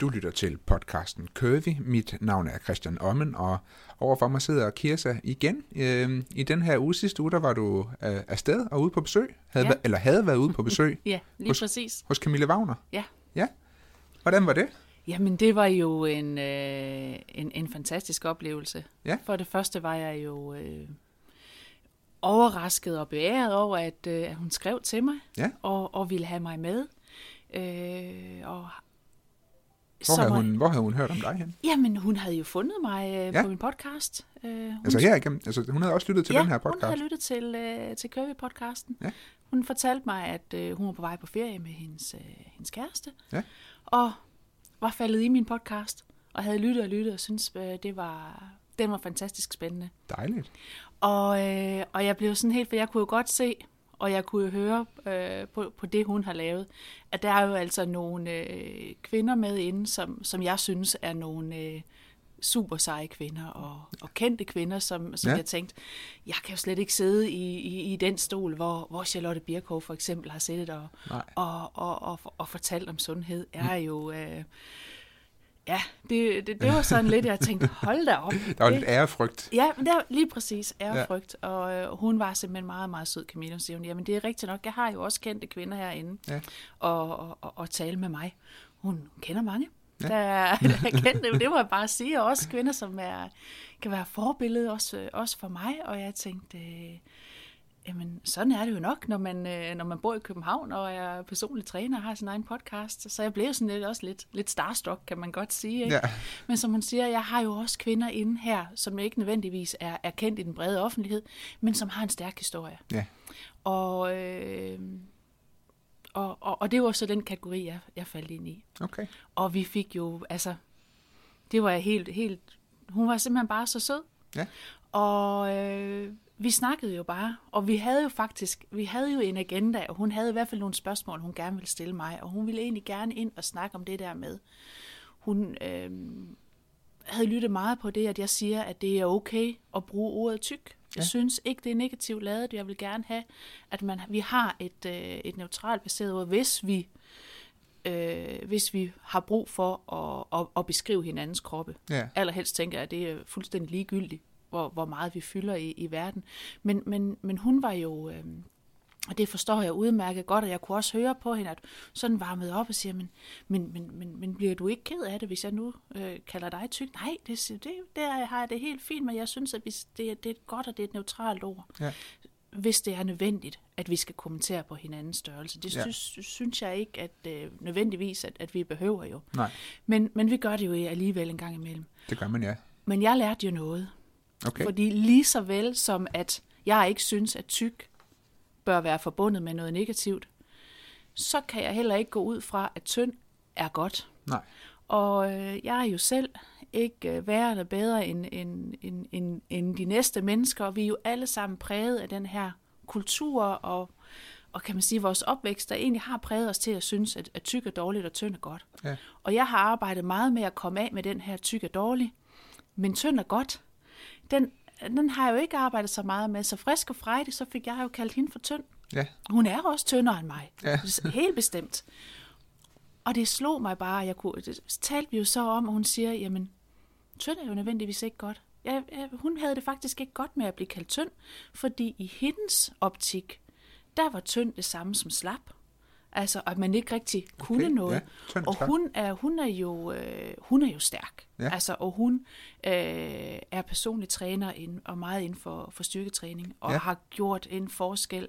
Du lytter til podcasten Curvy. Mit navn er Christian Ommen, og overfor mig sidder Kirsa igen. Øh, I den her uge sidste uge, der var du øh, afsted og ude på besøg, havde, Ja. ja. eller havde været ude på besøg Ja, lige Hos- præcis. hos Camille Wagner. Ja. Ja. Hvordan var det? Jamen, det var jo en, øh, en, en fantastisk oplevelse. Ja. For det første var jeg jo øh, overrasket og beæret over, at, øh, at hun skrev til mig Ja. og, og ville have mig med. Øh, og Hvor havde, hun, hvor havde hun hørt om dig hen? Jamen, hun havde jo fundet mig øh, Ja. på min podcast. Øh, hun Altså her igennem, altså hun havde også lyttet til ja, den her hun podcast. havde lyttet til, øh, til Curvy-podcasten. Ja. Hun fortalte mig, at øh, hun var på vej på ferie med hendes, øh, hendes kæreste. Ja. Og var faldet i min podcast, og havde lyttet og lyttet, og syntes, øh, det var, den var fantastisk spændende. Dejligt. Og, øh, og jeg blev sådan helt, for jeg kunne jo godt se, og jeg kunne jo høre øh, på, på det, hun har lavet, at der er jo altså nogle øh, kvinder med inde, som, som jeg synes er nogle øh, super seje kvinder, og, og kendte kvinder, som, som Ja. jeg tænkte, jeg kan jo slet ikke sidde i, i, i den stol, hvor, hvor Charlotte Birkow for eksempel har siddet og, og, og, og, og fortalt om sundhed, er jo... Øh, Ja, det, det, det var sådan lidt, jeg tænkte, hold da op. Der var det, lidt ærefrygt. Ja, men det lige præcis ærefrygt, ja. og øh, hun var simpelthen meget, meget sød, Camilla. Hun siger, jamen det er rigtigt nok, jeg har jo også kendte kvinder herinde, Ja. og, og, og, og tale med mig. Hun kender mange, Ja. der, er- der er kendte, det må jeg bare sige, og også kvinder, som er, kan være forbillede også, øh, også for mig, og jeg tænkte, øh, jamen sådan er det jo nok, når man, øh, når man bor i København, og er personlig træner og har sin egen podcast, så jeg blev sådan lidt, også lidt, lidt starstruck, kan man godt sige, ikke? Ja. Men som hun siger, jeg har jo også kvinder inde her, som ikke nødvendigvis er, er kendt i den brede offentlighed, men som har en stærk historie. Ja. Og, øh, og, og, og det var så den kategori, jeg, jeg faldt ind i. Okay. Og vi fik jo, altså, det var jeg helt, helt, hun var simpelthen bare så sød. Ja. Og øh, vi snakkede jo bare, og vi havde jo faktisk, vi havde jo en agenda, og hun havde i hvert fald nogle spørgsmål, hun gerne ville stille mig, og hun ville egentlig gerne ind og snakke om det der med, hun øh, havde lyttet meget på det, at jeg siger, at det er okay at bruge ordet tyk. Jeg Ja. synes ikke, det er negativt lavet. Jeg vil gerne have, at man, vi har et, øh, et neutralt baseret ord, hvis vi, øh, hvis vi har brug for at, at, at beskrive hinandens kroppe. Ja. Allerhelst tænker jeg, at det er fuldstændig ligegyldigt, hvor, hvor meget vi fylder i, i verden. Men, men, men hun var jo, øh, og det forstår jeg udmærket godt, og jeg kunne også høre på hende, at sådan varmede op og siger, men, men, men, men, men bliver du ikke ked af det, hvis jeg nu øh, kalder dig tyk? Nej, det, det, det er- har jeg det helt fint, men jeg synes, at hvis det, er- det er et godt, og det er et neutralt ord. Ja. Hvis det er nødvendigt, at vi skal kommentere på hinandens størrelse. Det Ja. synes, synes jeg ikke, at øh, nødvendigvis, at, at vi behøver jo. Nej, Men, men vi gør det jo alligevel en gang imellem. det gør man ja. Men jeg lærte jo noget. Okay. Fordi lige så vel som at jeg ikke synes, at tyk bør være forbundet med noget negativt, så kan jeg heller ikke gå ud fra, at tynd er godt. Nej. Og øh, jeg er jo selv ikke øh, værre eller bedre end, end, end, end, end de næste mennesker, og vi er jo alle sammen præget af den her kultur og, og kan man sige, vores opvækst, der egentlig har præget os til at synes, at, at tyk er dårligt og tynd er godt. Ja. Og jeg har arbejdet meget med at komme af med den her tyk er dårlig, men tynd er godt. Den, den har jeg jo ikke arbejdet så meget med, så frisk og frejdig, så fik jeg jo kaldt hende for tynd. Ja. Hun er også tyndere end mig. Ja. Helt bestemt. Og det slog mig bare, jeg kunne, det talte vi jo så om, og hun siger, jamen, tynd er jo nødvendigvis ikke godt. Ja, ja, hun havde det faktisk ikke godt med at blive kaldt tynd, fordi i hendes optik, der var tynd det samme som slap. Altså, at man ikke rigtig kunne Okay, noget. ja. Og hun er, hun er jo, øh, hun er jo stærk. Ja. Altså, og hun øh, er personlig træner ind, og meget inden for, for styrketræning, og ja. har gjort en forskel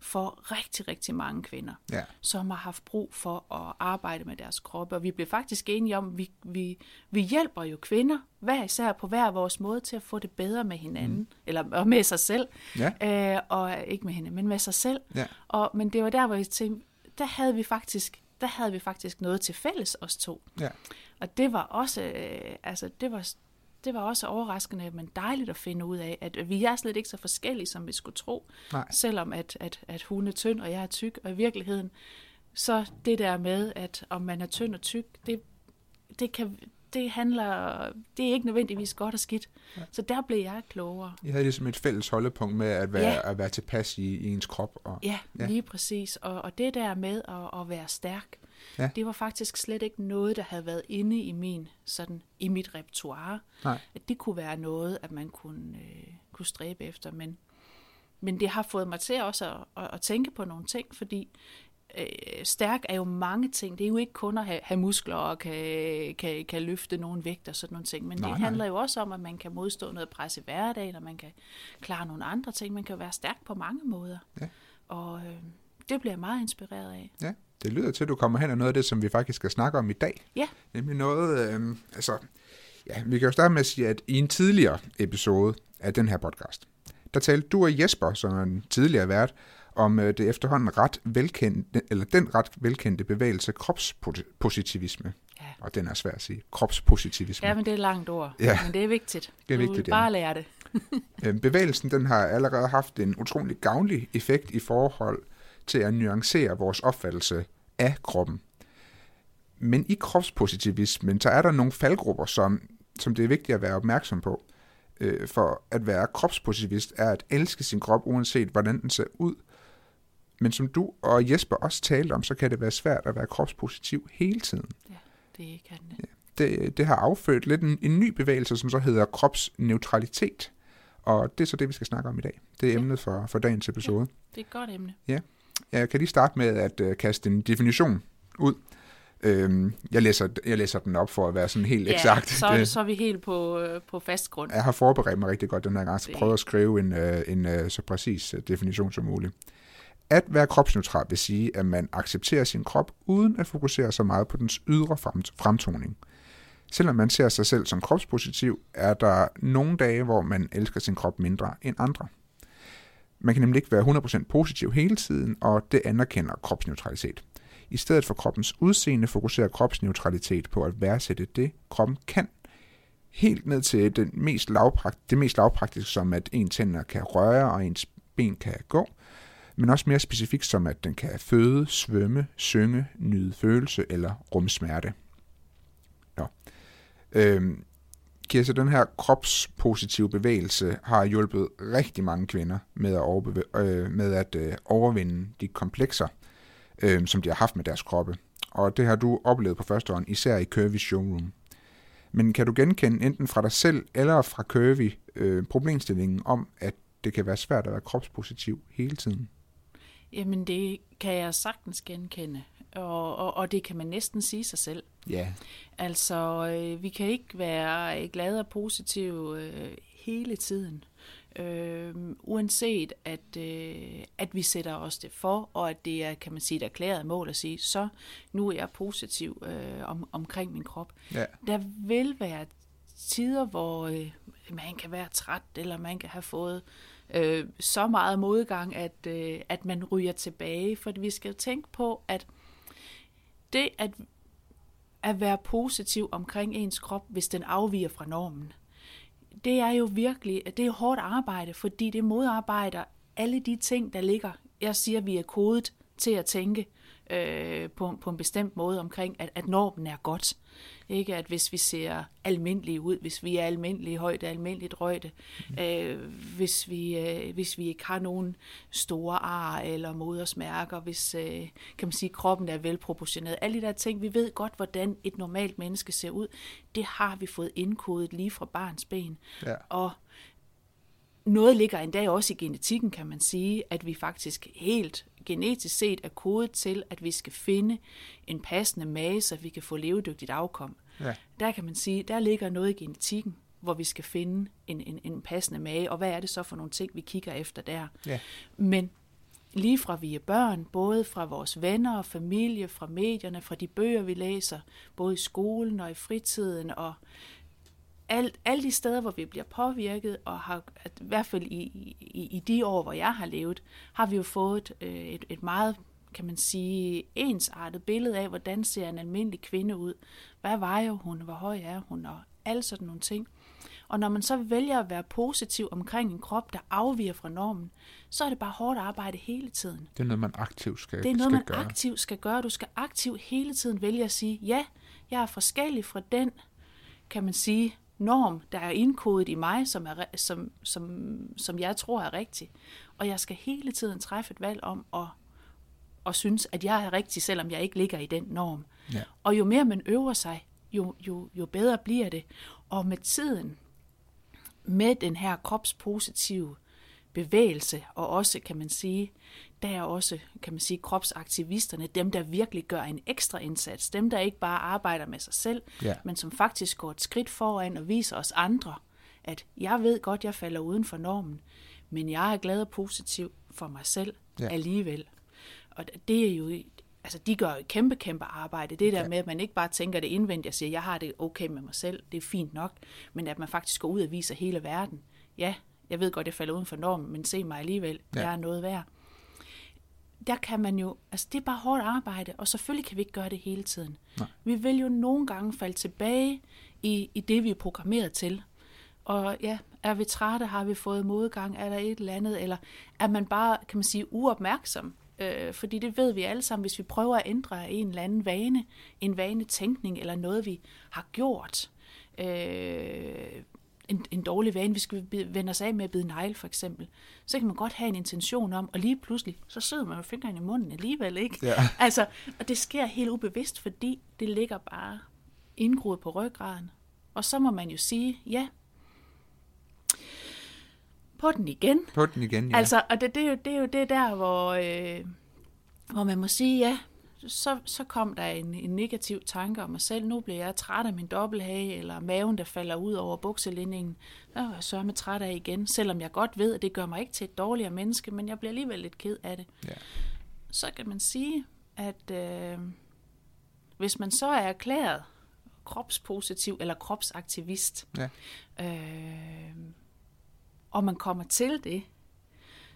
for rigtig, rigtig mange kvinder Ja. som har haft brug for at arbejde med deres kroppe. Og vi blev faktisk enige om, at vi, vi, vi hjælper jo kvinder, hver især på hver vores måde, til at få det bedre med hinanden, mm. eller og med sig selv. Ja. Øh, og ikke med hende, men med sig selv. Ja. Og, men det var der, hvor jeg tænkte, der havde vi faktisk, der havde vi faktisk noget til fælles, os to. Ja. Og det var også, øh, altså det var, det var også overraskende, men dejligt at finde ud af, at vi er slet ikke så forskellige, som vi skulle tro. Nej. Selvom at, at, at hun er tynd, og jeg er tyk, og i virkeligheden, så det der med, at om man er tynd og tyk, det, det, kan, det handler, det er ikke nødvendigvis godt og skidt. Ja. Så der blev jeg klogere. I havde ligesom et fælles holdepunkt med at være, Ja. at være tilpas i, i ens krop. Og, Ja, Ja. ja. lige præcis. Og, og det der med at, at være stærk, Ja. Det var faktisk slet ikke noget, der havde været inde i min sådan i mit repertoire. Nej. At det kunne være noget, at man kunne, øh, kunne stræbe efter. Men, men det har fået mig til også at, at, at tænke på nogle ting, fordi øh, stærk er jo mange ting. Det er jo ikke kun at have, have muskler og kan, kan, kan løfte nogle vægte og sådan nogle ting. Men Nej, det nej. handler jo også om, at man kan modstå noget pres i hverdagen, og man kan klare nogle andre ting. Man kan være stærk på mange måder. Ja. Og øh, det bliver jeg meget inspireret af. Ja, det lyder til, at du kommer hen af noget af det, som vi faktisk skal snakke om i dag. Ja. Nemlig noget, øh, altså, ja, vi kan jo starte med at sige, at i en tidligere episode af den her podcast, der talte du og Jesper, som er en tidligere vært, om øh, det efterhånden ret velkendte, eller den ret velkendte bevægelse kropspositivisme. Ja. Og den er svær at sige. Kropspositivisme. Ja, men det er et langt ord. Ja. Men det er vigtigt. Det er vigtigt, vil ja. bare lære det. Øh, Bevægelsen den har allerede haft en utrolig gavnlig effekt i forhold til at nuancere vores opfattelse af kroppen. Men i kropspositivismen, så er der nogle faldgrupper, som, som det er vigtigt at være opmærksom på. Øh, For at være kropspositivist er at elske sin krop, uanset hvordan den ser ud. Men som du og Jesper også talte om, så kan det være svært at være kropspositiv hele tiden Det kan det. det, det har affødt lidt en, en ny bevægelse, som så hedder kropsneutralitet. Og det er så det, vi skal snakke om i dag. Det er Ja. emnet for, for dagens episode. Det er et godt emne. Jeg kan lige starte med at uh, kaste en definition ud. Øhm, jeg, læser, jeg læser den op for at være sådan helt Ja, eksakt. så, er- Det- så er vi helt på, øh, på fast grund. Jeg har forberedt mig rigtig godt den her gang, så prøvet at skrive en, øh, en øh, så præcis øh, definition som muligt. At være kropsneutral vil sige, at man accepterer sin krop, uden at fokusere så meget på dens ydre fremtoning. Selvom man ser sig selv som kropspositiv, er der nogle dage, hvor man elsker sin krop mindre end andre. Man kan nemlig ikke være 100% positiv hele tiden, og det anerkender kropsneutralitet. I stedet for kroppens udseende fokuserer kropsneutralitet på at værdsætte det, kroppen kan, helt ned til den mest lavprakt- det mest lavpraktiske, som at ens tænder kan røre og ens ben kan gå, men også mere specifikt som at den kan føde, svømme, synge, nyde følelse eller rumsmerte. Nå. Øhm, Kirse, den her kropspositive bevægelse har hjulpet rigtig mange kvinder med at, overbeve- øh, med at øh, overvinde de komplekser, øh, som de har haft med deres kroppe. Og det har du oplevet på første hånd, især i Curvy Showroom. Men kan du genkende enten fra dig selv eller fra Curvy øh, problemstillingen om, at det kan være svært at være kropspositiv hele tiden? Jamen, det kan jeg sagtens genkende. Og, og, og det kan man næsten sige sig selv. Ja. Altså, øh, vi kan ikke være øh, glade og positive øh, hele tiden. Øh, uanset at, øh, at vi sætter os det for, og at det er, kan man sige, et erklæret mål at sige, så nu er jeg positiv øh, om, omkring min krop. Ja. Der vil være tider, hvor øh, man kan være træt, eller man kan have fået øh, Øh, så meget modgang, at, øh, at man ryger tilbage. For vi skal tænke på, at det at, at være positiv omkring ens krop, hvis den afviger fra normen, det er jo virkelig, det er hårdt arbejde, fordi det modarbejder alle de ting, der ligger. Jeg siger, at vi er kodet til at tænke øh, på, på en bestemt måde omkring, at, at normen er godt. Ikke at hvis vi ser almindelige ud, hvis vi er almindelige højde, almindeligt røjde, øh, hvis, vi, øh, hvis vi ikke har nogen store ar eller modersmærker, hvis øh, kan man sige, kroppen er velproportioneret. Alle de der ting, vi ved godt, hvordan et normalt menneske ser ud, det har vi fået indkodet lige fra barns ben. Ja. Og noget ligger endda også i genetikken, kan man sige, at vi faktisk helt genetisk set er kodet til, at vi skal finde en passende mage, så vi kan få levedygtigt afkom. Ja. Der kan man sige, der ligger noget i genetikken, hvor vi skal finde en, en, en passende mage, og hvad er det så for nogle ting, vi kigger efter der. Ja. Men lige fra vi er børn, både fra vores venner og familie, fra medierne, fra de bøger, vi læser, både i skolen og i fritiden, og alt, alle de steder, hvor vi bliver påvirket, og har, at, i hvert fald i, i, i de år, hvor jeg har levet, har vi jo fået øh, et, et meget, kan man sige, ensartet billede af, hvordan ser en almindelig kvinde ud. Hvad vejer hun? Hvor høj er hun? Og alle sådan nogle ting. Og når man så vælger at være positiv omkring en krop, der afviger fra normen, så er det bare hårdt arbejde hele tiden. Det er noget, man aktivt skal, Det er noget, skal man gøre. aktivt skal gøre. Du skal aktivt hele tiden vælge at sige, ja, jeg er forskellig fra den, kan man sige, norm, der er indkodet i mig, som, er, som, som, som jeg tror er rigtig. Og jeg skal hele tiden træffe et valg om at, og synes, at jeg er rigtig, selvom jeg ikke ligger i den norm. Ja. Og jo mere man øver sig, jo, jo, jo bedre bliver det. Og med tiden, med den her kropspositive bevægelse, og også, kan man sige, der er også, kan man sige, kropsaktivisterne, dem, der virkelig gør en ekstra indsats, dem, der ikke bare arbejder med sig selv, Ja. men som faktisk går et skridt foran og viser os andre, at jeg ved godt, jeg falder uden for normen, men jeg er glad og positiv for mig selv Ja. alligevel. Og det er jo, altså de gør et kæmpe, kæmpe arbejde. Det der Ja. med, at man ikke bare tænker det indvendigt og siger, jeg har det okay med mig selv, det er fint nok, men at man faktisk går ud og viser hele verden. Ja, jeg ved godt, jeg falder uden for normen, men se mig alligevel, ja. jeg er noget værd. Der kan man jo, altså det er bare hårdt arbejde, og selvfølgelig kan vi ikke gøre det hele tiden. Nej. Vi vil jo nogle gange falde tilbage i, i det, vi er programmeret til. Og ja, er vi trætte, har vi fået modgang, er der et eller andet, eller er man bare, kan man sige, uopmærksom? Øh, fordi det ved vi alle sammen, hvis vi prøver at ændre en eller anden vane, en vanetænkning, eller noget, vi har gjort, øh, en, en dårlig vane, vi skal vende os af med at bide negl for eksempel, så kan man godt have en intention om, og lige pludselig, så sidder man med fingeren i munden alligevel, ikke? Ja. Altså, og det sker helt ubevidst, fordi det ligger bare indgroet på ryggraden. Og så må man jo sige, ja, på den igen. På den igen, ja. Altså, og det, det, er jo, det er jo det der, hvor, øh, hvor man må sige, ja, så, så kom der en, en negativ tanke om mig selv. Nu bliver jeg træt af min dobbelthage, eller maven, der falder ud over bukselinningen. Så er jeg sørme træt af igen, selvom jeg godt ved, at det gør mig ikke til et dårligere menneske, men jeg bliver alligevel lidt ked af det. ja. Så kan man sige, at øh, hvis man så er erklæret kropspositiv eller kropsaktivist, Ja. øh, og man kommer til det,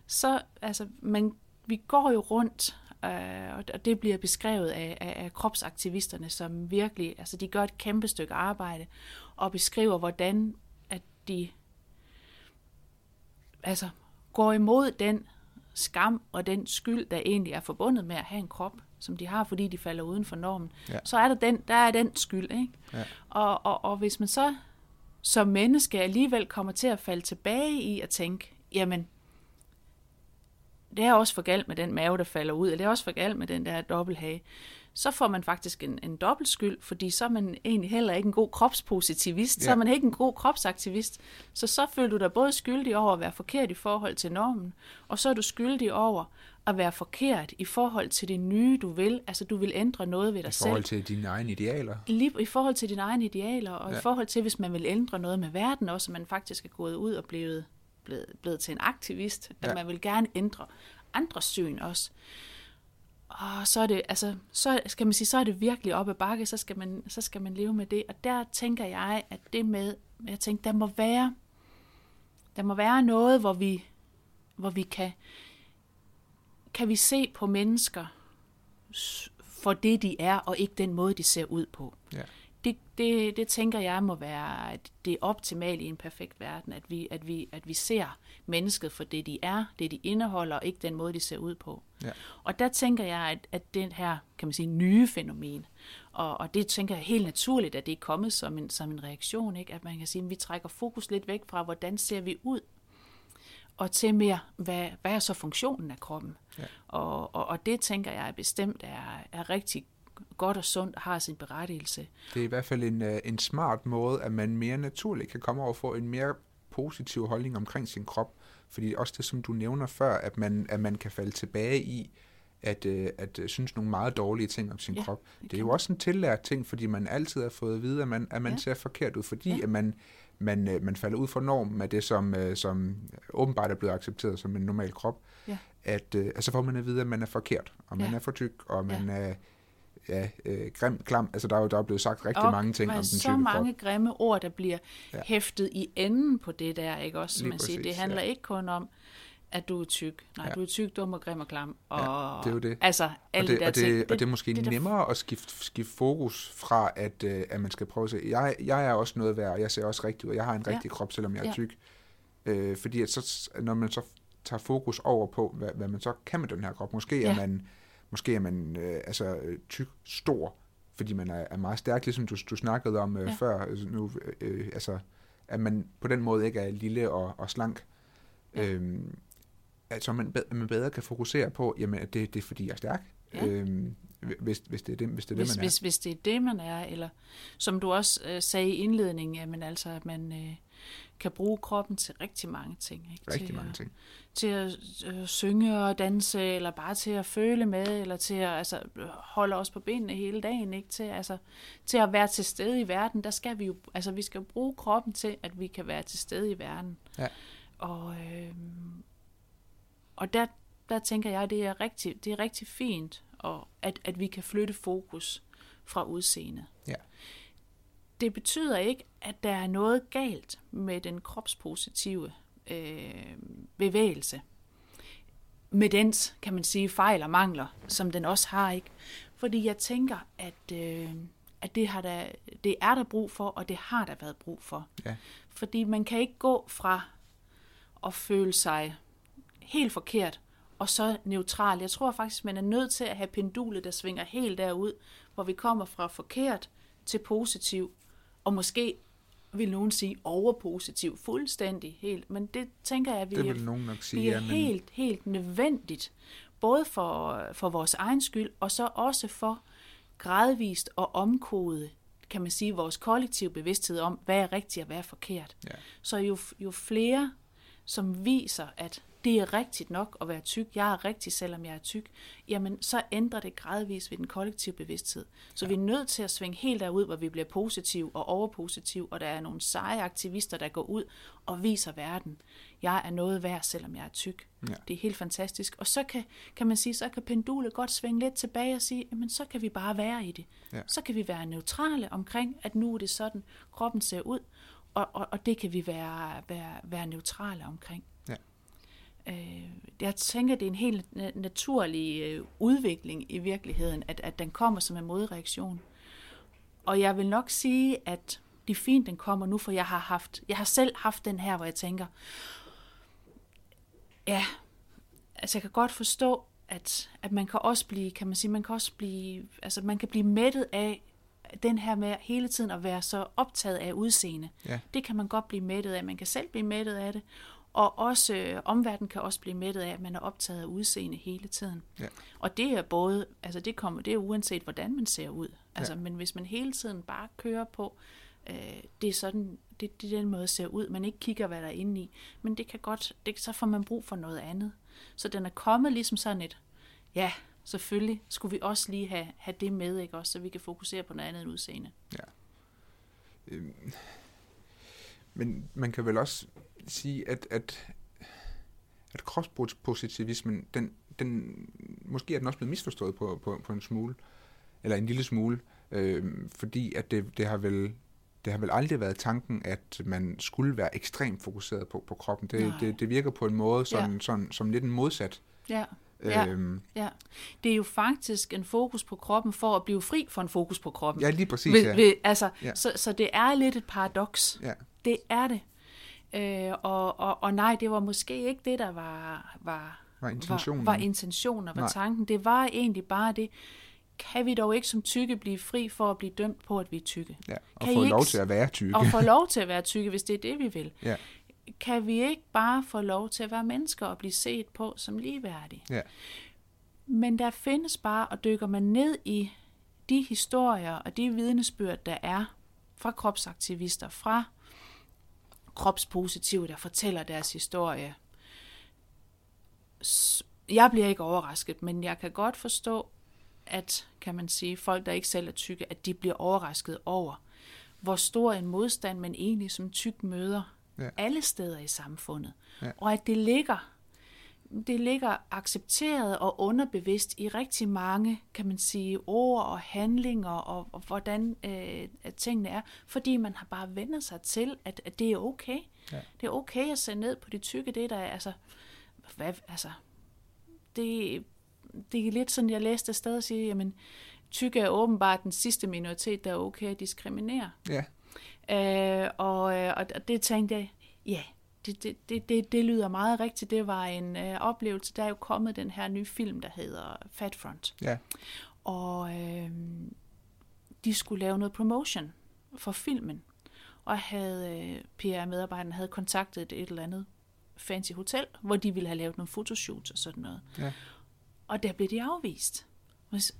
så altså, man, vi går jo rundt, og- og det bliver beskrevet af, af, af kropsaktivisterne, som virkelig, altså de gør et kæmpe stykke arbejde, og beskriver, hvordan at de altså, går imod den skam og den skyld, der egentlig er forbundet med at have en krop, som de har, fordi de falder uden for normen, Ja. så er der den, der er den skyld, ikke? Ja. Og, og, og hvis man så som menneske alligevel kommer til at falde tilbage i at tænke, jamen, det er også for galt med den mave, der falder ud, eller det er også for galt med den der dobbelthage, så får man faktisk en, en dobbelt skyld, fordi så er man egentlig heller ikke en god kropspositivist, ja. så er man ikke en god kropsaktivist. Så så føler du dig både skyldig over at være forkert i forhold til normen, og så er du skyldig over at være forkert i forhold til det nye, du vil. Altså, du vil ændre noget ved dig I selv. forhold til dine egne idealer. Lige i forhold til dine egne idealer, og. Ja. i forhold til, hvis man vil ændre noget med verden også, at man faktisk er gået ud og blevet, blevet, blevet til en aktivist, at Ja. man vil gerne ændre andres syn også. Og så er det, altså, så skal man sige, så er det virkelig op ad bakke, så skal man, så skal man leve med det. Og der tænker jeg, at det med, jeg tænker, der må være, der må være noget, hvor vi, hvor vi kan, kan vi se på mennesker for det, de er, og ikke den måde, de ser ud på. Ja. Det, det, det tænker jeg må være at det optimale i en perfekt verden, at vi, at, vi, at vi ser mennesket for det, de er, det, de indeholder, og ikke den måde, de ser ud på. Ja. Og der tænker jeg, at, at den her, kan man sige, nye fænomen, og, og det tænker jeg helt naturligt, at det er kommet som en, som en reaktion, ikke? at man kan sige, at vi trækker fokus lidt væk fra, hvordan ser vi ud, og til mere, hvad, hvad er så funktionen af kroppen? Ja. Og, og, og det tænker jeg bestemt er, er rigtig godt og sundt og har sin berettigelse. Det er i hvert fald en, øh, en smart måde, at man mere naturligt kan komme over og få en mere positiv holdning omkring sin krop. Fordi også det, som du nævner før, at man, at man kan falde tilbage i, at, øh, at øh, synes nogle meget dårlige ting om sin Ja, krop. det er jo også en tillært ting, fordi man altid har fået at vide, at man, at man Ja. ser forkert ud, fordi Ja. at man, man, øh, man falder ud fra normen af det, som, øh, som åbenbart er blevet accepteret som en normal krop. Ja. At, øh, altså får man at vide, at man er forkert, og man Ja. er for tyk, og man er ja, øh, grim, klam. Altså der er jo der er blevet sagt rigtig Og mange ting om den så tykke krop. mange grimme ord, der bliver Ja. ja. hæftet i enden på det der, ikke også? Som Lige man siger, præcis, det handler ja. ikke kun om, at du er tyk. Nej, Ja. ja. du er tyk, dum og grim og klam. Og, det er jo det. Altså, Og alle det, de der og, det, ting. og det er måske det det, der- nemmere at skifte, skifte fokus fra, at, øh, at man skal prøve at se, jeg, jeg er også noget værd, og jeg ser også rigtig ud, og jeg har en Ja. rigtig krop, selvom jeg er Ja. tyk. Øh, fordi at så, når man så tager fokus over på, hvad, hvad man så kan med den her krop, måske Ja. er man, måske er man øh, altså, øh, tyk, stor, fordi man er, er meget stærk, ligesom du, du snakkede om øh, Ja. før, altså, nu, øh, altså, at man på den måde ikke er lille og, og slank. Ja. Øhm, altså man, man bedre kan fokusere på, jamen, at det, det er fordi, jeg er stærk. Ja. Øhm, hvis, hvis det er det, hvis det, er hvis, det man hvis, hvis det er det, man er, eller som du også øh, sagde i indledningen, jamen altså, at man øh, kan bruge kroppen til rigtig mange ting. Ikke? Rigtig til, mange at, ting. til at øh, synge og danse, eller bare til at føle med, eller til at altså, holde os på benene hele dagen, ikke? Til, altså, til at være til stede i verden, der skal vi jo, altså vi skal bruge kroppen til, at vi kan være til stede i verden. Ja. Og, øh, og der, der tænker jeg, det er rigtig, det er rigtig fint, og at, at vi kan flytte fokus fra udseendet. Ja. Det betyder ikke, at der er noget galt med den kropspositive øh, bevægelse. Med dens, kan man sige, fejl og mangler, som den også har, ikke? Fordi jeg tænker, at, øh, at det, har der, det er der brug for, og det har der været brug for. Ja. Fordi man kan ikke gå fra at føle sig helt forkert, og så neutral. Jeg tror faktisk, man er nødt til at have pendulet, der svinger helt derud, hvor vi kommer fra forkert til positiv, og måske vil nogen sige overpositiv, fuldstændig helt. Men det tænker jeg, at vi Det er, vil nogen nok sige, vi er ja, men helt, helt nødvendigt. Både for, for vores egen skyld, og så også for gradvist at omkode, kan man sige, vores kollektive bevidsthed om, hvad er rigtigt og hvad er forkert. Ja. Så jo, jo flere, som viser, at det er rigtigt nok at være tyk, jeg er rigtig, selvom jeg er tyk, jamen så ændrer det gradvist ved den kollektive bevidsthed. Så ja. vi er nødt til at svinge helt derud, hvor vi bliver positiv og overpositiv, og der er nogle seje aktivister, der går ud og viser verden, jeg er noget værd, selvom jeg er tyk. Ja. Det er helt fantastisk. Og så kan, kan man sige, så kan pendulet godt svinge lidt tilbage og sige, jamen så kan vi bare være i det. Ja. Så kan vi være neutrale omkring, at nu er det sådan, kroppen ser ud, og, og, og det kan vi være, være, være neutrale omkring. Øh, jeg tænker, det er en helt na- naturlig øh, udvikling i virkeligheden, at, at den kommer som en modreaktion. Og jeg vil nok sige, at det er fint, den kommer nu, for jeg har haft, jeg har selv haft den her, hvor jeg tænker, ja, altså jeg kan godt forstå, at, at man kan også blive, kan man sige, man kan også blive, altså man kan blive mættet af den her med hele tiden at være så optaget af udseende. Ja. Det kan man godt blive mættet af. Man kan selv blive mættet af det. Og også øh, omverdenen kan også blive mættet af, at man er optaget af udseende hele tiden. Ja. Og det er både, altså det kommer, det er uanset hvordan man ser ud. Altså, Ja. men hvis man hele tiden bare kører på, øh, det er sådan, det, det er den måde ser ud. Man ikke kigger, hvad der er inde i. Men det kan godt, det, så får man brug for noget andet. Så den er kommet ligesom sådan et, ja, selvfølgelig skulle vi også lige have, have det med, ikke også, så vi kan fokusere på noget andet end udseende. Øhm, Men man kan vel også sige, at, at, at kropspositivismen, den, den, måske er den også blevet misforstået på, på, på en smule, eller en lille smule, øh, fordi at det, det har vel det har vel aldrig været tanken, at man skulle være ekstremt fokuseret på, på kroppen. Det, Nej. det, det virker på en måde sådan, ja. sådan, som lidt en modsat. Ja, Ja. Øhm, ja. Det er jo faktisk en fokus på kroppen for at blive fri for en fokus på kroppen. ja, lige præcis. Ved, Ja. ved, altså, Ja. så, så det er lidt et paradoks. Ja. Det er det. Øh, og, og, og nej, det var måske ikke det, der var, var, Var intentionen. var, var intentionen og var Nej. tanken. Det var egentlig bare det, kan vi dog ikke som tykke blive fri for at blive dømt på, at vi er tykke? ja. Og Kan I få ikke lov til at være tykke. Og få lov til at være tykke, hvis det er det, vi vil. Ja. Kan vi ikke bare få lov til at være mennesker og blive set på som ligeværdige? Ja. Men der findes bare, og dykker man ned i de historier og de vidnesbyrd, der er fra kropsaktivister, fra kropspositive, der fortæller deres historie. Jeg bliver ikke overrasket, men jeg kan godt forstå, at, kan man sige, folk, der ikke selv er tykke, at de bliver overrasket over, hvor stor en modstand man egentlig som tyk møder Ja. alle steder i samfundet. Ja. Og at det ligger det ligger accepteret og underbevidst i rigtig mange, kan man sige, ord og handlinger og, og hvordan øh, at tingene er, fordi man har bare vendt sig til, at, at det er okay. Ja. Det er okay at se ned på de tykke, det der er, altså, hvad, altså, det, det er lidt sådan, jeg læste et sted og sige, jamen, tykke er åbenbart den sidste minoritet, der er okay at diskriminere. Ja. Øh, og, øh, og det tænkte jeg, ja, det, det, det, det, det lyder meget rigtigt. Det var en øh, oplevelse. Der er jo kommet den her nye film, der hedder Fat Front. Ja. Og øh, de skulle lave noget promotion for filmen. Og havde øh, PR-medarbejderne havde kontaktet et, eller andet fancy hotel, hvor de ville have lavet nogle fotoshoots og sådan noget. Ja. Og der blev de afvist.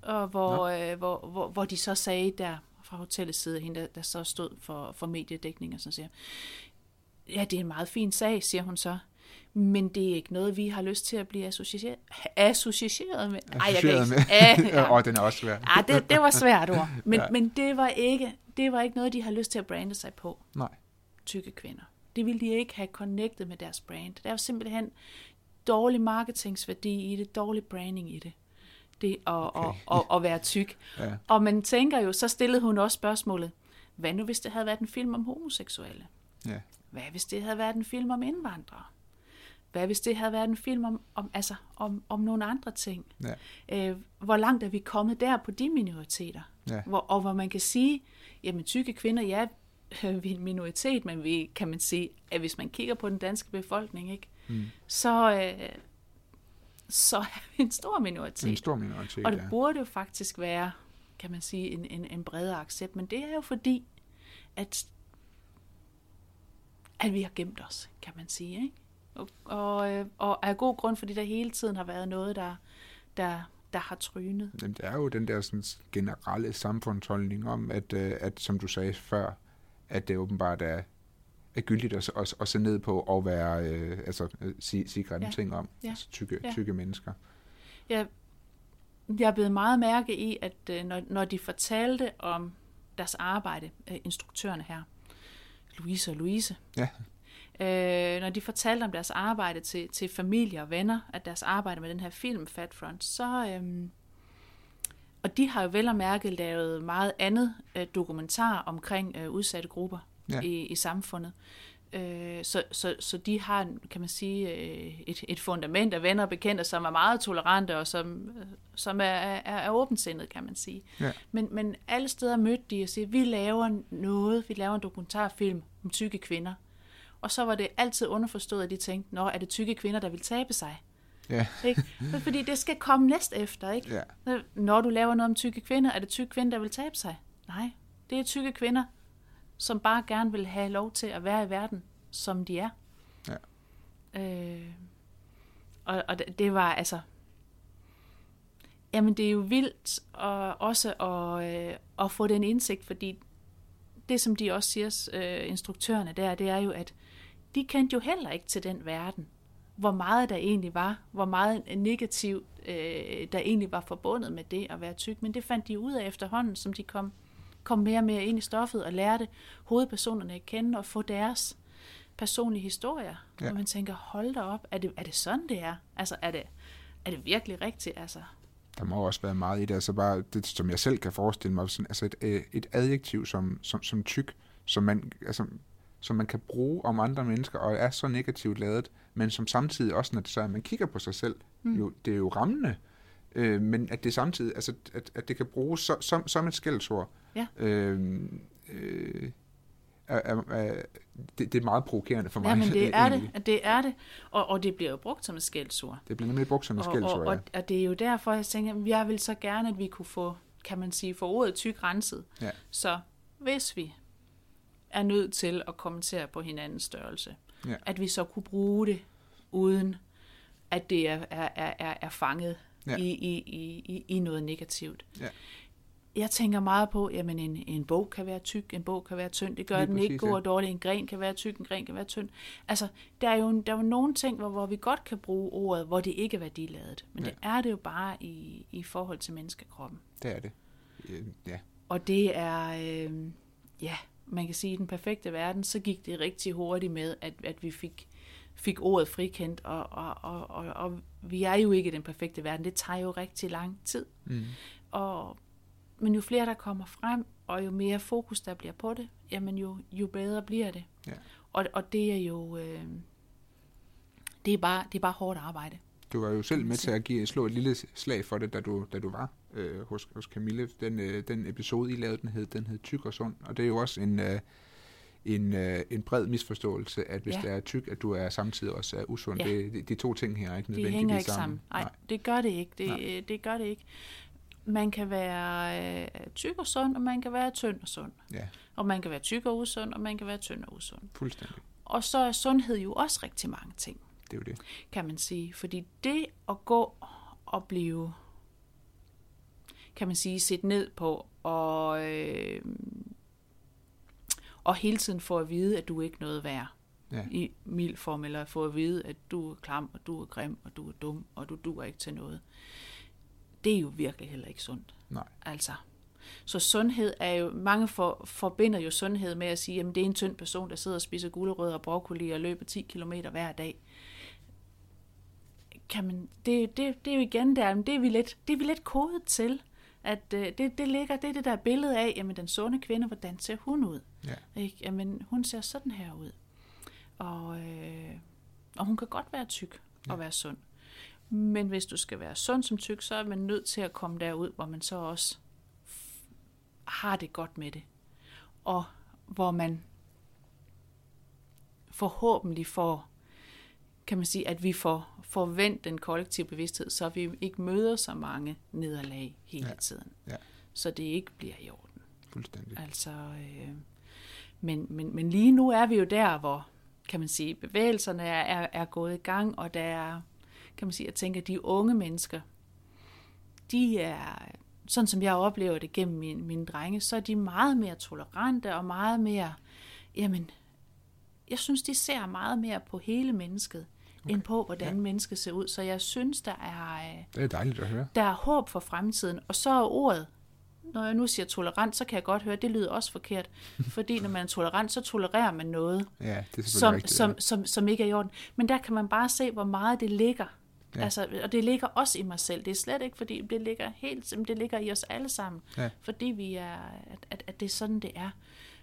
Og hvor, øh, hvor, hvor, hvor de så sagde der fra hotellets side, hende der, der så stod for, for mediedækning og sådan siger, ja, det er en meget fin sag, siger hun så, men det er ikke noget, vi har lyst til at blive associeret, associeret med. Ej, jeg kan ikke. med. Ja, Ja, og den er også svær. Ja, det, det var svært ord. Men, Ja. men det, var ikke, det var ikke noget, de har lyst til at brande sig på, Nej. tykke kvinder. Det ville de ikke have connected med deres brand. Der er jo simpelthen dårlig marketingsværdi i det, dårlig branding i det. Det at. Okay. at, at, at være tyk. Ja. Og man tænker jo, så stillede hun også spørgsmålet, hvad nu hvis det havde været en film om homoseksuelle? Ja. Hvad hvis det havde været en film om indvandrere? Hvad hvis det havde været en film om, om, altså, om, om nogle andre ting? Ja. Øh, hvor langt er vi kommet der på de minoriteter? Ja. Hvor, og hvor man kan sige, jamen tykke kvinder, ja, vi er en minoritet, men vi kan man sige, at hvis man kigger på den danske befolkning, ikke, Mm. så, øh, så er vi en stor minoritet. En stor minoritet, Og det ja. burde jo faktisk være, kan man sige, en, en, en bredere accept. Men det er jo fordi, at, at vi har gemt os, kan man sige. Ikke? Og, og, øh, og af god grund, fordi der hele tiden har været noget, der, der, der har trynet. Jamen, det er jo den der sådan, generelle samfundsholdning om, at, øh, at, som du sagde før, at det åbenbart er, er gyldigt at, at, at se ned på og være, øh, altså, øh, sige, sige grimme Ja. ting om Ja. altså, tykke, Ja. tykke mennesker. Jeg, jeg er blevet meget mærke i, at når, når de fortalte om deres arbejde, instruktørerne her, Louise og Louise, Ja. øh, når de fortalte om deres arbejde til, til familie og venner, at deres arbejde med den her film, Fat Front, så... Øh, og de har jo vel og mærke lavet meget andet øh, dokumentar omkring øh, udsatte grupper Ja. i, i samfundet. Øh, så, så, så de har, kan man sige, øh, et, et fundament af venner og bekendte, som er meget tolerante og som, øh, som er, er, er åbensindet, kan man sige. Ja. Men, men alle steder mødte de og siger, vi laver noget, vi laver en dokumentarfilm om tykke kvinder. Og så var det altid underforstået, at de tænkte, nå, er det tykke kvinder, der vil tabe sig? Ja. Ikke? Fordi det skal komme næst efter, ikke? Ja. Når du laver noget om tykke kvinder, er det tykke kvinder, der vil tabe sig? Nej, det er tykke kvinder, som bare gerne vil have lov til at være i verden, som de er. Ja. Øh, og, og det, det var altså... Jamen, det er jo vildt og også at, øh, at få den indsigt, fordi det, som de også siger, øh, instruktørerne der, det er jo, at de kendte jo heller ikke til den verden, hvor meget der egentlig var, hvor meget negativt øh, der egentlig var forbundet med det at være tyk, men det fandt de ud af efterhånden, som de kom, kom mere og mere ind i stoffet og lærte hovedpersonerne at kende og få deres personlige historier. Ja. Ja. Og man tænker, hold da op, er det, er det sådan, det er? Altså, er det, er det virkelig rigtigt? Altså, Der må også være meget i det, altså bare det, som jeg selv kan forestille mig, sådan, altså et, øh, et adjektiv som, som, som tyk, som man, altså, som man kan bruge om andre mennesker, og er så negativt lavet, men som samtidig også, når det så er, at man kigger på sig selv, mm. jo, det er jo rammende, øh, men at det samtidig, altså at, at det kan bruges så, som, som et skældsord, Ja. øh, øh, er, er, er, det, det er meget provokerende for mig. ja, men det er egentlig. det, det er det. Og, og det bliver jo brugt som et skældsord. Det bliver nemlig brugt som et Og, skældsord, og, ja. og, og det er jo derfor, jeg tænker, at jeg vil så gerne, at vi kunne få, kan man sige, få ordet tyk renset. Ja. Så hvis vi er nødt til at kommentere på hinandens størrelse, Ja. at vi så kunne bruge det, uden at det er, er, er, er, fanget Ja. i, i, i- i noget negativt. Ja. Jeg tænker meget på, jamen en, en bog kan være tyk, en bog kan være tynd. Det gør Lige den ikke præcis, god ja. og dårlig. En gren kan være tyk, en gren kan være tynd. Altså, der er jo, der er jo nogle ting, hvor, hvor vi godt kan bruge ordet, hvor det ikke er værdiladet. Men Ja. det er det jo bare i, i forhold til menneskekroppen. Det er det. Ja, Og det er, øh, ja, man kan sige, i den perfekte verden, så gik det rigtig hurtigt med, at, at vi fik, fik ordet frikendt, og, og, og, og, og vi er jo ikke i den perfekte verden. Det tager jo rigtig lang tid. mm. Og, men jo flere, der kommer frem, og jo mere fokus, der bliver på det, jamen jo, jo bedre bliver det. Ja. Og, og det er jo, øh, det er, bare, det er bare hårdt arbejde. Du var jo selv med til at give, slå et lille slag for det, da du, da du var øh, hos, hos Camille. Den, øh, den episode, I lavede, den hed, den hed Tyk og Sund. Og det er jo også en, øh, en, øh, en bred misforståelse, at hvis ja. Det er tyk, at du er samtidig også er usund. Ja. Det, de, de to ting her er ikke De nødvendigvis hænger ikke sammen. Nej, Nej. det gør det ikke. Nej. Det, det gør det ikke. Man kan være øh, tyk og sund, og man kan være tynd og sund. Ja, Og man kan være tyk og usund, og man kan være tynd og usund. fuldstændig. Og så er sundhed jo også rigtig mange ting, Det er jo det. kan man sige. Fordi det at gå og blive kan man sige, set ned på, og, øh, og hele tiden få at vide, at du er ikke noget værd Ja. i mild form, eller få at vide, at du er klam, og du er grim, og du er dum, og du duer ikke til noget. Det er jo virkelig heller ikke sundt. Nej. Altså. Så sundhed er jo, mange for, forbinder jo sundhed med at sige, at det er en tynd person, der sidder og spiser gulerødder og broccoli og løber 10 km hver dag. Kan man, det, det, det er jo igen der, men det er vi lidt, det er vi lidt kodet til. At øh, det, det ligger, det er det der billede af, jamen den sunde kvinde, hvordan ser hun ud? Ja. Ikke? Jamen hun ser sådan her ud. Og, øh, og hun kan godt være tyk og Ja. være sund. Men hvis du skal være sund som tyk, så er man nødt til at komme derud, hvor man så også har det godt med det. Og hvor man forhåbentlig får, kan man sige, at vi får, vendt den kollektive bevidsthed, så vi ikke møder så mange nederlag hele ja. tiden. Ja. Så det ikke bliver i orden. Fuldstændig. Altså, øh, men, men, men lige nu er vi jo der, hvor, kan man sige, bevægelserne er, er, er gået i gang, og der er, kan man sige, jeg tænker, de unge mennesker, de er, sådan som jeg oplever det gennem mine, mine drenge, så er de meget mere tolerante og meget mere, jamen, jeg synes, de ser meget mere på hele mennesket, okay. end på, hvordan Ja. ja. mennesket ser ud. Så jeg synes, der er, øh, Det er dejligt at høre. der er håb for fremtiden. Og så er ordet, når jeg nu siger tolerant, så kan jeg godt høre, at det lyder også forkert. Fordi når man er tolerant, så tolererer man noget, Ja, det er som, rigtigt. som, som, som ikke er i orden. Men der kan man bare se, hvor meget det ligger. Ja. Altså, og det ligger også i mig selv. Det er slet ikke, fordi det ligger helt, det ligger i os alle sammen. Ja. Fordi vi er, at, at, at det er sådan, det er.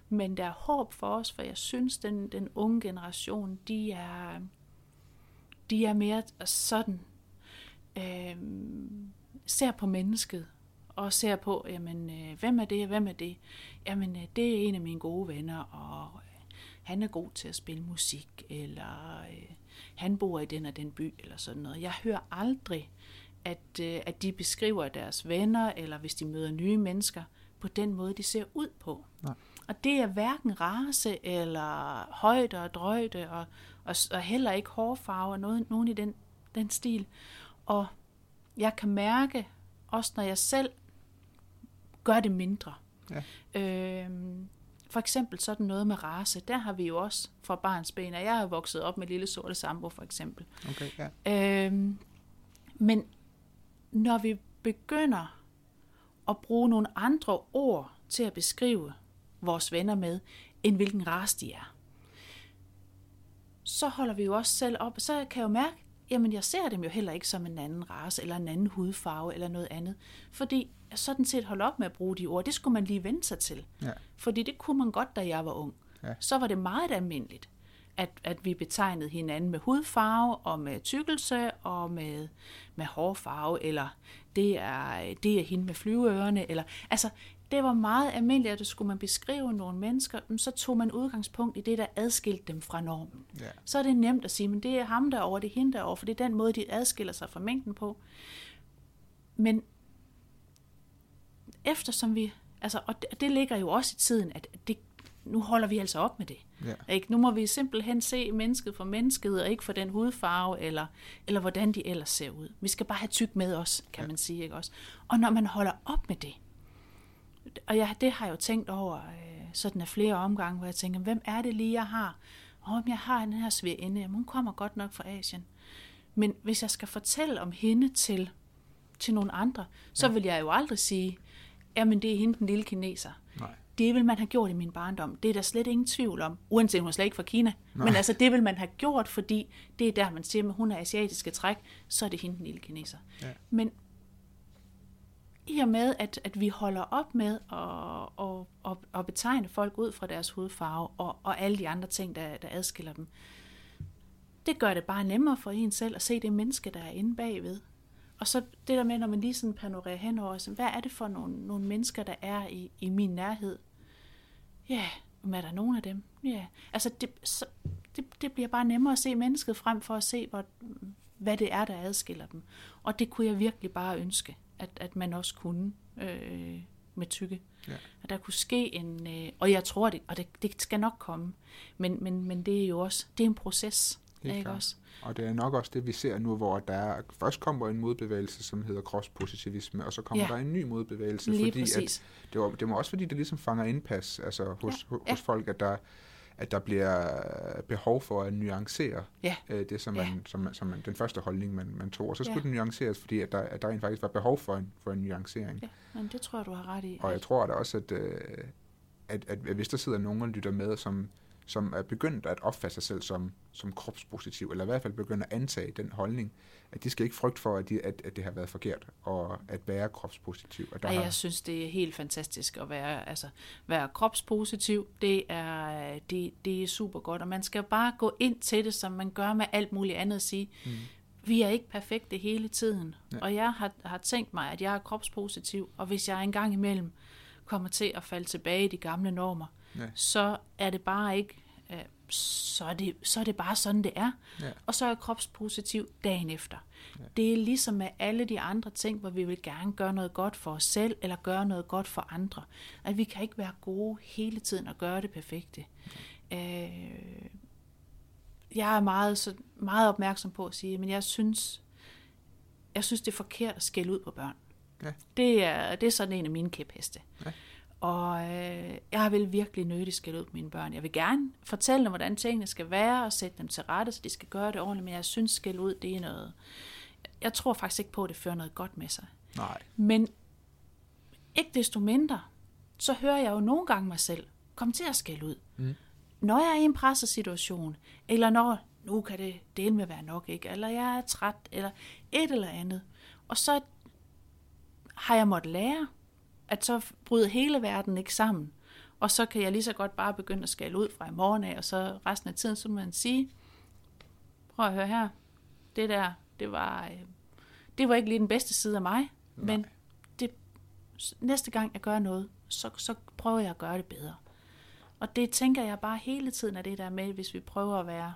Men der er håb for os, for jeg synes, den, den unge generation, de er, de er mere sådan, øh, ser på mennesket, og ser på, jamen, øh, hvem er det, og hvem er det? Jamen, øh, det er en af mine gode venner, og øh, han er god til at spille musik, eller øh, han bor i den og den by, eller sådan noget. Jeg hører aldrig, at, øh, at de beskriver deres venner, eller hvis de møder nye mennesker, på den måde, de ser ud på. Nej. Og det er hverken race, eller højde og drøjde, og, og, og heller ikke hårfarve, og noget, nogen i den, den stil. Og jeg kan mærke, også når jeg selv gør det mindre. Ja. Øhm, for eksempel sådan noget med race, der har vi jo også fra barns ben, og jeg er vokset op med lille sorte sambo for eksempel. Okay, ja. Øhm, men når vi begynder at bruge nogle andre ord til at beskrive vores venner med, end hvilken race de er, så holder vi jo også selv op, så kan jeg jo mærke, jamen jeg ser dem jo heller ikke som en anden race, eller en anden hudfarve, eller noget andet. Fordi jeg sådan set holde op med at bruge de ord, det skulle man lige vende sig til. Ja. Fordi det kunne man godt, da jeg var ung. Ja. Så var det meget almindeligt, at, at vi betegnede hinanden med hudfarve, og med tykkelse, og med, med hårfarve, eller det er, det er hende med flyveørerne, eller altså, det var meget almindeligt, at det skulle man beskrive nogle mennesker, men så tog man udgangspunkt i det, der adskilte dem fra normen. Ja. Så er det nemt at sige, men det er ham derovre, det er hende derovre, for det er den måde, de adskiller sig fra mængden på. Men eftersom vi, altså, og det, det ligger jo også i tiden, at det, nu holder vi altså op med det. Ja. Ikke? Nu må vi simpelthen se mennesket for mennesket, og ikke for den hudfarve, eller, eller hvordan de ellers ser ud. Vi skal bare have tyk med os, kan Ja. man sige. Ikke også? Og når man holder op med det, og jeg, det har jeg jo tænkt over øh, sådan af flere omgange, hvor jeg tænker, hvem er det lige, jeg har? Oh, jeg har den her svigerinde, jamen, hun kommer godt nok fra Asien. Men hvis jeg skal fortælle om hende til, til nogle andre, så Ja. vil jeg jo aldrig sige, jamen det er hende, den lille kineser. Nej. Det vil man have gjort i min barndom. Det er der slet ingen tvivl om, uanset hun er slet ikke fra Kina. Nej. Men altså, det vil man have gjort, fordi det er der, man siger, at hun er asiatiske træk, så er det hende, den lille kineser. Ja. Men i og med, at, at vi holder op med at, at, at, at betegne folk ud fra deres hudfarve og, og alle de andre ting, der, der adskiller dem, det gør det bare nemmere for en selv at se det menneske, der er inde bagved. Og så det der med, når man lige sådan panorerer henover, så hvad er det for nogle, nogle mennesker, der er i, i min nærhed? Ja, men er der nogen af dem? Ja, altså det, så, det, det bliver bare nemmere at se mennesket frem for at se, hvor, hvad det er, der adskiller dem. Og det kunne jeg virkelig bare ønske, at, at man også kunne øh, med tykke. Ja. At der kunne ske en, øh, og jeg tror det, og det, det skal nok komme, men, men, men det er jo også, det er en proces. Helt ikke også? Og det er nok også det, vi ser nu, hvor der er, først kommer en modbevægelse, som hedder kropspositivisme, og så kommer Ja. der en ny modbevægelse, Lige fordi præcis. at det, var, det var også fordi, det ligesom fanger indpas altså hos, ja. Ja. hos folk, at der, at der bliver behov for at nuancere Ja. øh, det, som, Ja. man, som, man, som man, den første holdning, man, man tog. Og så skulle Ja. den nuanceres, fordi at der, at der rent faktisk var behov for en, for en nuancering. Ja, men det tror jeg, du har ret i. Og jeg tror da også, at, øh, at, at, at hvis der sidder nogen og lytter med, som, som er begyndt at opfatte sig selv som, som kropspositiv, eller i hvert fald begyndt at antage den holdning, at de skal ikke frygte for, at, de, at, at det har været forkert, og at være kropspositiv. At der Ej, har, jeg synes, det er helt fantastisk at være, altså, være kropspositiv. Det er, det, det er super godt, og man skal bare gå ind til det, som man gør med alt muligt andet og sige, mm. vi er ikke perfekte hele tiden. Ja. Og jeg har, har tænkt mig, at jeg er kropspositiv, og hvis jeg engang imellem kommer til at falde tilbage i de gamle normer, Ja. så er det bare ikke, øh, så er det, så er det bare sådan, det er. Ja. Og så er jeg kropspositiv dagen efter. Ja. Ja. Det er ligesom med alle de andre ting, hvor vi vil gerne gøre noget godt for os selv, eller gøre noget godt for andre. At vi kan ikke være gode hele tiden og gøre det perfekte. Øh, jeg er meget, så, meget opmærksom på at sige, men jeg synes, jeg synes, det er forkert at skælde ud på børn. Ja. Det, er, det er sådan en af mine kæpheste. Ja. Og øh, jeg vil virkelig nødigt skælde ud på mine børn. Jeg vil gerne fortælle dem, hvordan tingene skal være, og sætte dem til rette, så de skal gøre det ordentligt, men jeg synes, skælde ud, det er noget... Jeg tror faktisk ikke på, at det fører noget godt med sig. Nej. Men ikke desto mindre, så hører jeg jo nogle gange mig selv komme til at skælde ud. Mm. Når jeg er i en presset situation, eller når nu kan det dele med være nok, ikke? eller jeg er træt, eller et eller andet. Og så har jeg måttet lære, at så bryder hele verden ikke sammen. Og så kan jeg lige så godt bare begynde at skælde ud fra i morgen af, og så resten af tiden, så må man sige, prøv at høre her, det der, det var, øh, det var ikke lige den bedste side af mig, Nej. men det, næste gang jeg gør noget, så, så prøver jeg at gøre det bedre. Og det tænker jeg bare hele tiden, at det der med, hvis vi prøver at være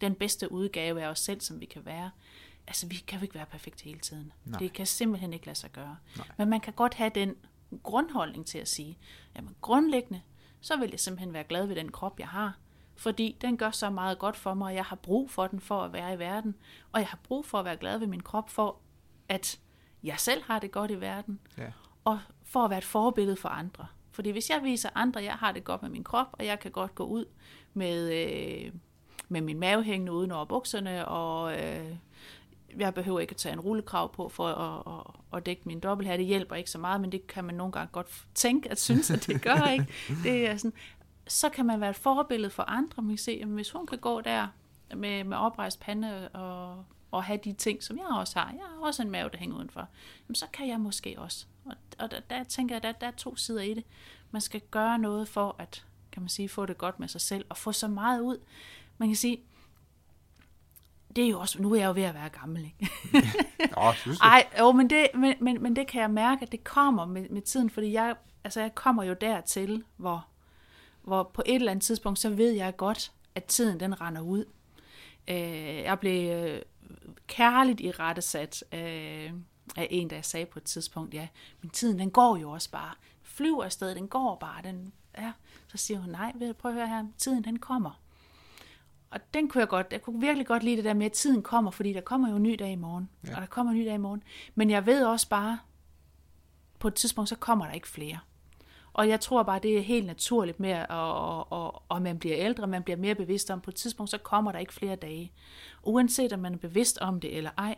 den bedste udgave af os selv, som vi kan være. Altså, vi kan jo ikke være perfekte hele tiden. Nej. Det kan simpelthen ikke lade sig gøre. Nej. Men man kan godt have den grundholdning til at sige, jamen grundlæggende, så vil jeg simpelthen være glad ved den krop, jeg har. Fordi den gør så meget godt for mig, og jeg har brug for den for at være i verden. Og jeg har brug for at være glad ved min krop, for at jeg selv har det godt i verden Ja. og for at være et forbillede for andre. Fordi hvis jeg viser andre, at jeg har det godt med min krop, og jeg kan godt gå ud med, øh, med min mave hængende uden over bukserne, og øh, jeg behøver ikke at tage en rullekrav på for at, at, at dække min dobbelthat. Det hjælper ikke så meget, men det kan man nogle gange godt tænke, at synes, at det gør ikke. Det er sådan, så kan man være et forbillede for andre. Man kan se, at hvis hun kan gå der med, med oprejst pande og, og have de ting, som jeg også har. Jeg har også en mave, der hænger udenfor. Jamen, så kan jeg måske også. Og, og der, der tænker jeg, at der, der er to sider i det. Man skal gøre noget for at, kan man sige, få det godt med sig selv, og få så meget ud. Man kan sige, det er jo også, nu er jeg jo ved at være gammel, ikke? Nå, synes du? Ej, jo, men det, men, men, men det kan jeg mærke, at det kommer med, med tiden, fordi jeg, altså jeg kommer jo dertil, hvor, hvor på et eller andet tidspunkt, så ved jeg godt, at tiden den render ud. Øh, jeg blev øh, kærligt i rettesat øh, af en, der sagde på et tidspunkt, ja, men tiden den går jo også bare. Flyver afsted, den går bare. Den, ja. Så siger hun, nej, prøv at høre her, tiden den kommer. Og den kunne jeg godt, jeg kunne virkelig godt lide det der med, at tiden kommer, fordi der kommer jo en ny dag i morgen. Ja. Og der kommer en ny dag i morgen. Men jeg ved også bare, på et tidspunkt, så kommer der ikke flere. Og jeg tror bare, det er helt naturligt med, at, og, og, og man bliver ældre, man bliver mere bevidst om, på et tidspunkt, så kommer der ikke flere dage. Uanset om man er bevidst om det eller ej,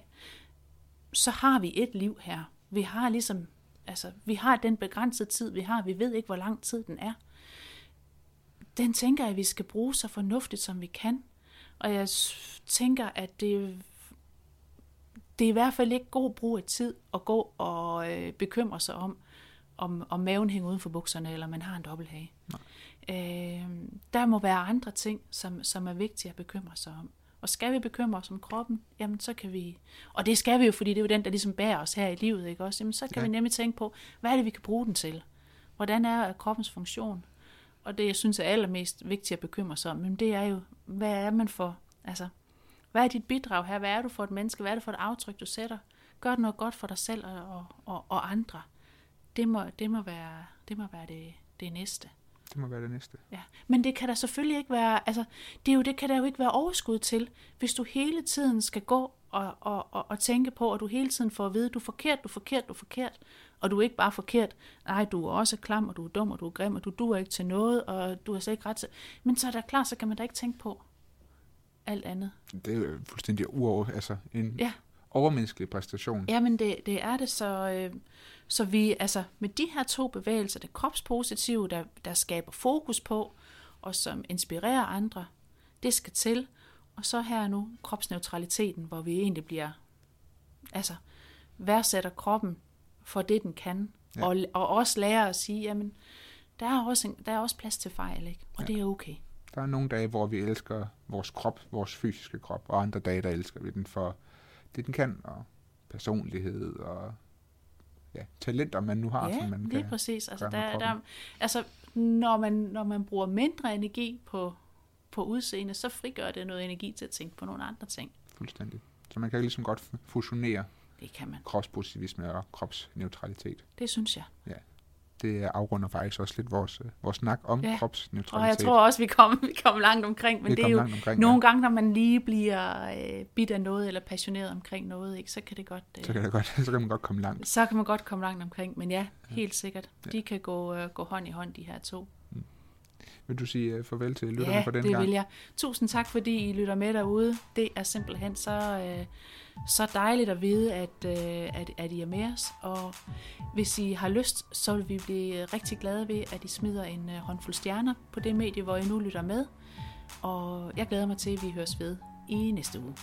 så har vi et liv her. Vi har ligesom, altså, vi har den begrænsede tid, vi har. Vi ved ikke, hvor lang tid den er. Den tænker jeg, at vi skal bruge så fornuftigt, som vi kan. Og jeg tænker, at det, det er i hvert fald ikke god brug af tid at gå og øh, bekymre sig om, om, om maven hænger uden for bukserne, eller man har en dobbelthage. Øh, der må være andre ting, som, som er vigtige at bekymre sig om. Og skal vi bekymre os om kroppen, jamen så kan vi, og det skal vi jo, fordi det er jo den, der ligesom bærer os her i livet, ikke også? Jamen så kan ja. vi nemlig tænke på, hvad er det, vi kan bruge den til? Hvordan er kroppens funktion? Og det, jeg synes er allermest vigtigt at bekymre sig om, jamen, det er jo, hvad er man for, altså, hvad er dit bidrag her? Hvad er du for et menneske? Hvad er det for et aftryk, du sætter? Gør noget godt for dig selv og, og, og andre? Det må, det må være det, må være det, det næste. Det må være det næste. Ja, men det kan der selvfølgelig ikke være, altså, det, er jo, det kan der jo ikke være overskud til, hvis du hele tiden skal gå og, og, og, og tænke på, at du hele tiden får at vide, du er forkert, du er forkert, du er forkert, og du er ikke bare forkert, nej, du er også klam, og du er dum, og du er grim, og du duer ikke til noget, og du har slet ikke ret til, men så er der klar, så kan man da ikke tænke på alt andet. Det er jo fuldstændig uover, altså en Ja. overmenneskelig præstation. Jamen, det, det er det, så, øh, så vi, altså, med de her to bevægelser, det kropspositive, der, der skaber fokus på, og som inspirerer andre, det skal til. Og så her nu kropsneutraliteten, hvor vi egentlig bliver, altså, værdsætter kroppen for det, den kan, Ja. og, og også lærer at sige, jamen, der er også, en, der er også plads til fejl, ikke? Og Ja. det er okay. Der er nogle dage, hvor vi elsker vores krop, vores fysiske krop, og andre dage, der elsker vi den for det, den kan, og personlighed, og ja, talenter, man nu har, Ja, som man lige kan. præcis. Altså, der, der, altså når, man, når man bruger mindre energi på, på udseende, så frigør det noget energi til at tænke på nogle andre ting. Fuldstændig. Så man kan ligesom godt fusionere Det kan man. kropspositivisme og kropsneutralitet. Det synes jeg. Det afrunder faktisk også lidt vores, øh, vores snak om Ja. kropsneutralitet. Og jeg tror også, vi kom, vi kom langt omkring, men Vi det er jo omkring, nogle ja. gange, når man lige bliver øh, bidt af noget, eller passioneret omkring noget, ikke, så kan det godt... Øh, Så kan, det godt, så kan man godt komme langt. så kan man godt komme langt omkring, men ja, helt sikkert. De kan gå, øh, gå hånd i hånd, de her to. Vil du sige uh, farvel til lytterne Ja, for den det gang? vil jeg. Tusind tak, fordi I lytter med derude. Det er simpelthen så, øh, så dejligt at vide, at, øh, at, at I er med os. Og hvis I har lyst, så vil vi blive rigtig glade ved, at I smider en øh, håndfuld stjerner på det medie, hvor I nu lytter med. Og jeg glæder mig til, at vi høres ved i næste uge.